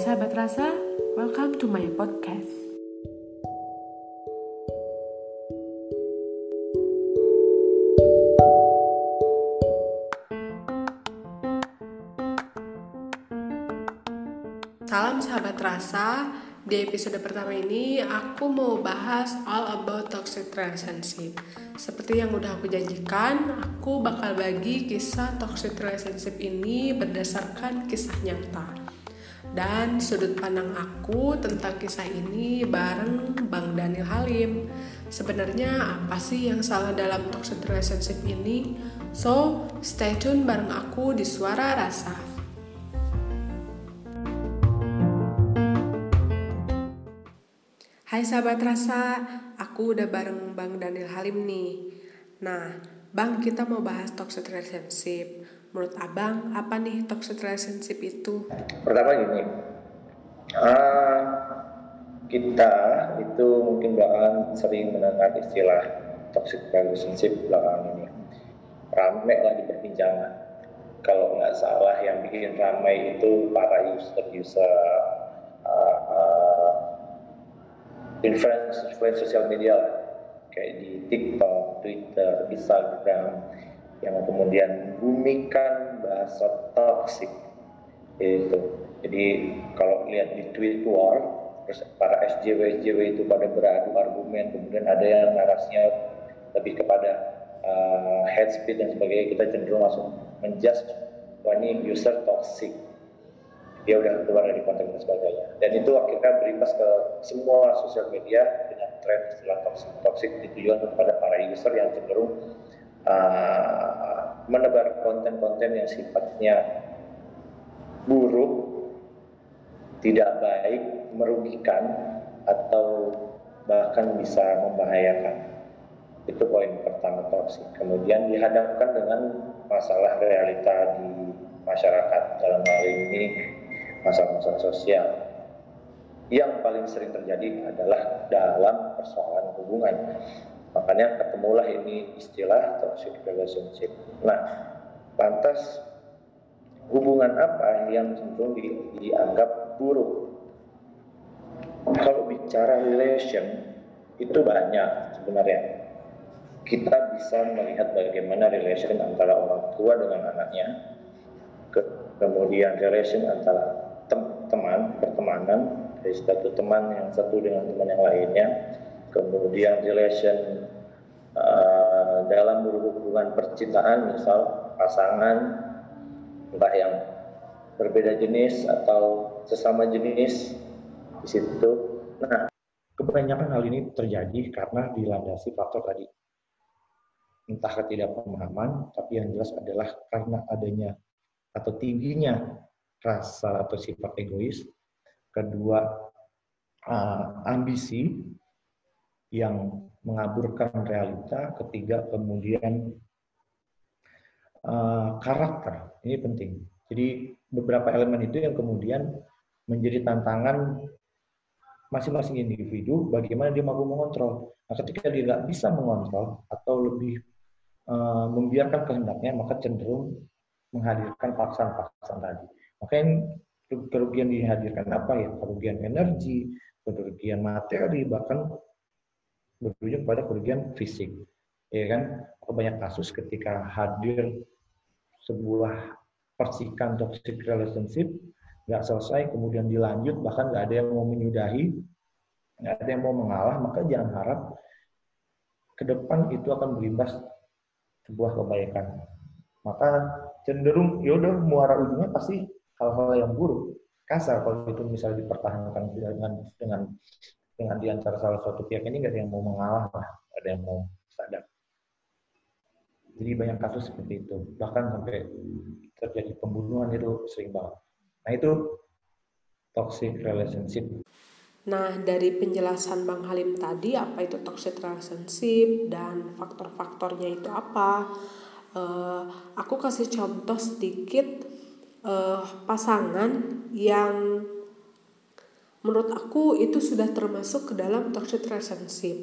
sahabat rasa, welcome to my podcast. Salam sahabat rasa, di episode pertama ini aku mau bahas all about toxic relationship. Seperti yang udah aku janjikan, aku bakal bagi kisah toxic relationship ini berdasarkan kisah nyata dan sudut pandang aku tentang kisah ini bareng Bang Daniel Halim. Sebenarnya apa sih yang salah dalam toxic relationship ini? So, stay tune bareng aku di Suara Rasa. Hai sahabat rasa, aku udah bareng Bang Daniel Halim nih. Nah, Bang kita mau bahas toxic relationship Menurut abang, apa nih toxic relationship itu? Pertama gini, uh, kita itu mungkin bakalan sering mendengar istilah toxic relationship belakangan ini. Ramai lah di perbincangan. Kalau nggak salah yang bikin ramai itu para user-user uh, uh, influence, influence sosial media lah. Kayak di TikTok, Twitter, Instagram, yang kemudian bumikan bahasa toksik itu. Jadi kalau lihat di tweet war terus para SJW SJW itu pada beradu argumen kemudian ada yang narasinya lebih kepada uh, head speed dan sebagainya kita cenderung langsung menjudge wah ini user toxic. Dia udah keluar dari konten dan sebagainya. Dan itu akhirnya berimbas ke semua sosial media dengan tren istilah toxic toxic ditujukan kepada para user yang cenderung uh, menebar konten-konten yang sifatnya buruk, tidak baik, merugikan, atau bahkan bisa membahayakan. Itu poin pertama toksik. Kemudian dihadapkan dengan masalah realita di masyarakat dalam hal ini masalah-masalah sosial. Yang paling sering terjadi adalah dalam persoalan hubungan Makanya ketemulah ini istilah toxic relationship. Nah, lantas hubungan apa yang cenderung di, dianggap buruk? Kalau bicara relation itu banyak sebenarnya. Kita bisa melihat bagaimana relation antara orang tua dengan anaknya, ke, kemudian relation antara tem, teman, pertemanan, dari satu teman yang satu dengan teman yang lainnya, kemudian relation uh, dalam hubungan percintaan misal pasangan entah yang berbeda jenis atau sesama jenis di situ. Nah, kebanyakan hal ini terjadi karena dilandasi faktor tadi. Entah ketidakpemahaman, tapi yang jelas adalah karena adanya atau tingginya rasa atau sifat egois. Kedua, uh, ambisi yang mengaburkan realita, ketiga kemudian uh, karakter. Ini penting. Jadi beberapa elemen itu yang kemudian menjadi tantangan masing-masing individu bagaimana dia mampu mengontrol. Nah, ketika dia tidak bisa mengontrol atau lebih uh, membiarkan kehendaknya, maka cenderung menghadirkan paksaan-paksaan tadi. Maka yang kerugian dihadirkan apa ya? Kerugian energi, kerugian materi, bahkan berujung pada kerugian fisik. Ya kan? Banyak kasus ketika hadir sebuah persikan toxic relationship nggak selesai, kemudian dilanjut, bahkan nggak ada yang mau menyudahi, nggak ada yang mau mengalah, maka jangan harap ke depan itu akan berimbas sebuah kebaikan. Maka cenderung ya udah muara ujungnya pasti hal-hal yang buruk kasar kalau itu misalnya dipertahankan dengan dengan dengan di antara salah satu pihak ini nggak ada yang mau mengalah lah, ada yang mau sadar. Jadi banyak kasus seperti itu, bahkan sampai terjadi pembunuhan itu sering banget. Nah itu toxic relationship. Nah dari penjelasan Bang Halim tadi apa itu toxic relationship dan faktor-faktornya itu apa? Uh, aku kasih contoh sedikit uh, pasangan yang menurut aku itu sudah termasuk ke dalam toxic relationship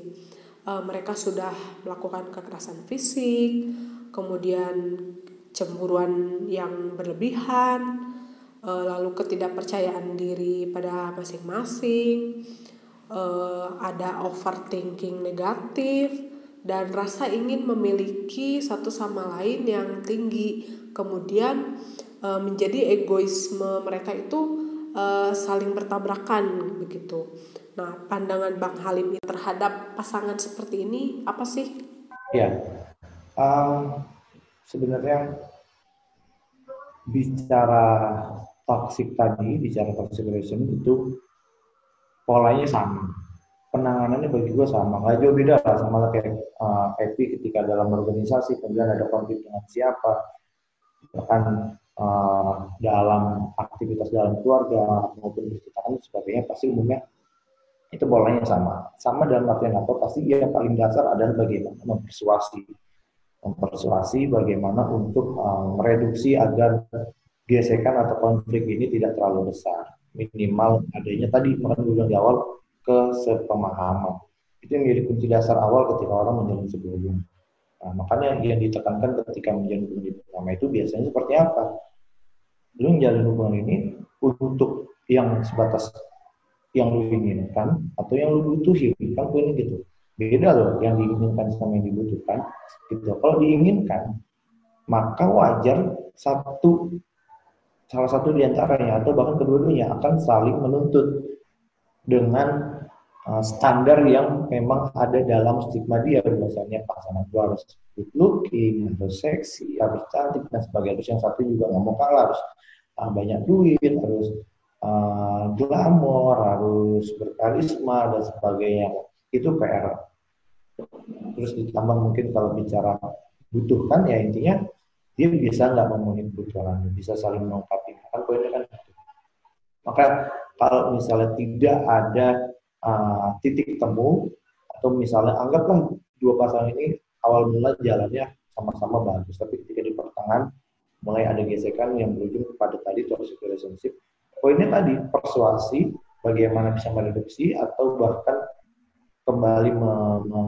uh, mereka sudah melakukan kekerasan fisik kemudian cemburuan yang berlebihan uh, lalu ketidakpercayaan diri pada masing-masing, uh, ada overthinking negatif, dan rasa ingin memiliki satu sama lain yang tinggi. Kemudian uh, menjadi egoisme mereka itu uh, saling bertabrakan begitu. Nah, pandangan Bang Halim terhadap pasangan seperti ini apa sih? Ya, um, sebenarnya bicara toxic tadi, bicara toxic relation itu polanya sama. Penanganannya bagi gue sama, nggak jauh beda lah sama kayak uh, Epi ketika dalam organisasi, kemudian ada konflik dengan siapa, bahkan uh, dalam aktivitas dalam keluarga maupun percintaan dan sebagainya pasti umumnya itu bolanya sama. Sama dalam artian apa? Pasti yang paling dasar adalah bagaimana mempersuasi. Mempersuasi bagaimana untuk um, mereduksi agar gesekan atau konflik ini tidak terlalu besar. Minimal adanya tadi makan dulu di awal kesepemahaman. Itu yang menjadi kunci dasar awal ketika orang menjalin sebuah hubungan. Nah, makanya yang ditekankan ketika menjalin hubungan pertama itu biasanya seperti apa? Lu menjalin hubungan ini untuk yang sebatas yang lu inginkan atau yang lu butuhin. Kan poinnya gitu. Beda loh yang diinginkan sama yang dibutuhkan gitu. Kalau diinginkan maka wajar satu salah satu di antaranya atau bahkan kedua-duanya akan saling menuntut dengan uh, standar yang memang ada dalam stigma dia misalnya pasangan gua harus good looking harus seksi harus cantik dan sebagainya terus yang satu juga nggak mau kalah harus uh, banyak duit harus uh, glamor, harus berkarisma dan sebagainya. Itu PR. Terus ditambah mungkin kalau bicara butuhkan ya intinya dia bisa nggak memenuhi kebutuhan, bisa saling melengkapi. Kan poinnya kan. Maka kalau misalnya tidak ada uh, titik temu atau misalnya anggaplah dua pasangan ini awal mula jalannya sama-sama bagus, tapi ketika di pertengahan mulai ada gesekan yang berujung kepada tadi toxic relationship, Poinnya tadi persuasi, bagaimana bisa mereduksi atau bahkan kembali me, me,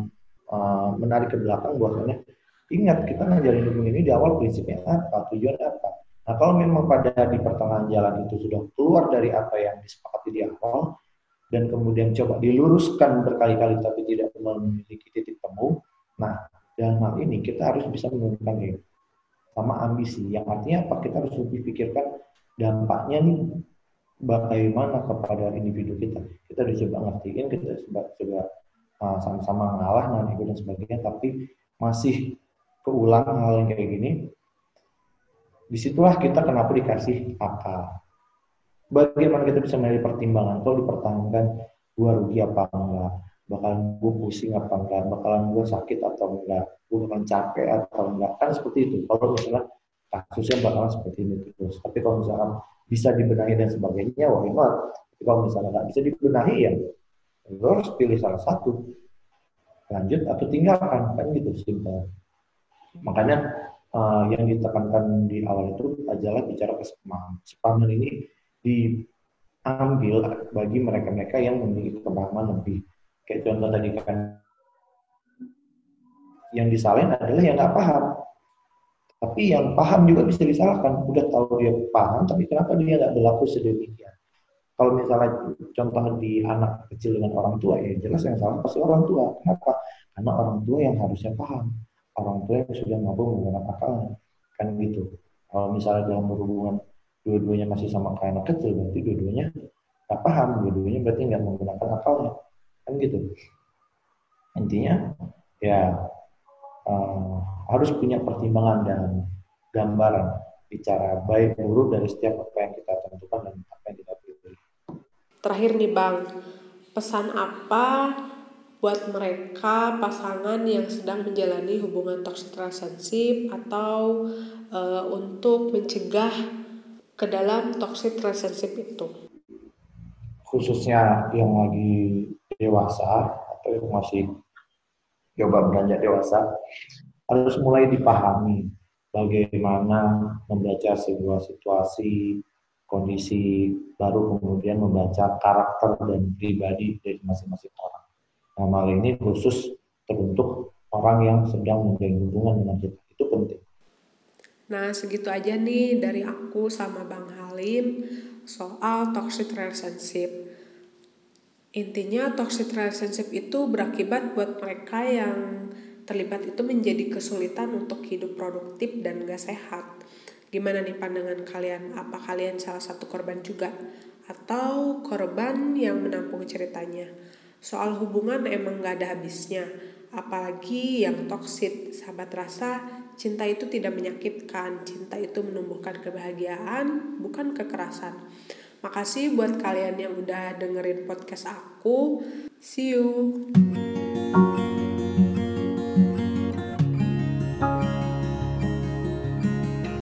uh, menarik ke belakang bahwasanya ingat kita ngajarin hubungan ini di awal prinsipnya apa, tujuan apa. Nah kalau memang pada di pertengahan jalan itu sudah keluar dari apa yang disepakati di awal dan kemudian coba diluruskan berkali-kali tapi tidak memiliki titik temu, nah dalam hal ini kita harus bisa menurunkan ego sama ambisi. Yang artinya apa? Kita harus lebih pikirkan dampaknya nih bagaimana kepada individu kita. Kita udah coba ngertiin, kita coba coba uh, sama-sama ngalah dengan ego dan sebagainya, tapi masih keulang hal yang kayak gini. Di situlah kita kenapa dikasih akal. Bagaimana kita bisa menjadi pertimbangan kalau dipertahankan gue rugi apa enggak, bakalan gue pusing apa enggak, bakalan gue sakit atau enggak, gue bakalan capek atau enggak, kan seperti itu. Kalau misalnya kasusnya bakalan seperti ini terus. Tapi kalau misalkan bisa dibenahi dan sebagainya, why not? Tapi kalau misalnya nggak bisa dibenahi ya, lo harus pilih salah satu. Lanjut atau tinggalkan, kan gitu simpel. Makanya uh, yang ditekankan di awal itu adalah bicara kesepahaman. Kesepahaman ini diambil bagi mereka-mereka yang memiliki pemahaman lebih. Kayak contoh tadi kan yang disalin adalah yang nggak paham tapi yang paham juga bisa disalahkan. Udah tahu dia paham, tapi kenapa dia nggak berlaku sedemikian? Kalau misalnya contoh di anak kecil dengan orang tua, ya jelas yang salah pasti orang tua. Kenapa? Karena orang tua yang harusnya paham. Orang tua yang sudah mampu menggunakan akalnya. Kan gitu. Kalau misalnya dalam hubungan dua-duanya masih sama kayak anak kecil, berarti dua-duanya nggak paham. Dua-duanya berarti nggak menggunakan akalnya. Kan gitu. Intinya, ya uh, harus punya pertimbangan dan gambaran bicara baik buruk dari setiap apa yang kita tentukan dan apa yang kita pilih. Terakhir nih Bang, pesan apa buat mereka pasangan yang sedang menjalani hubungan toxic relationship atau uh, untuk mencegah ke dalam toxic relationship itu? Khususnya yang lagi dewasa atau yang masih coba beranjak dewasa harus mulai dipahami bagaimana membaca sebuah situasi kondisi baru kemudian membaca karakter dan pribadi dari masing-masing orang. Nah, hal ini khusus terbentuk orang yang sedang menjalin hubungan dengan kita itu penting. Nah, segitu aja nih dari aku sama Bang Halim soal toxic relationship. Intinya toxic relationship itu berakibat buat mereka yang terlibat itu menjadi kesulitan untuk hidup produktif dan gak sehat. Gimana nih pandangan kalian? Apa kalian salah satu korban juga? Atau korban yang menampung ceritanya? Soal hubungan emang gak ada habisnya apalagi yang toksit sahabat rasa cinta itu tidak menyakitkan. Cinta itu menumbuhkan kebahagiaan bukan kekerasan. Makasih buat kalian yang udah dengerin podcast aku. See you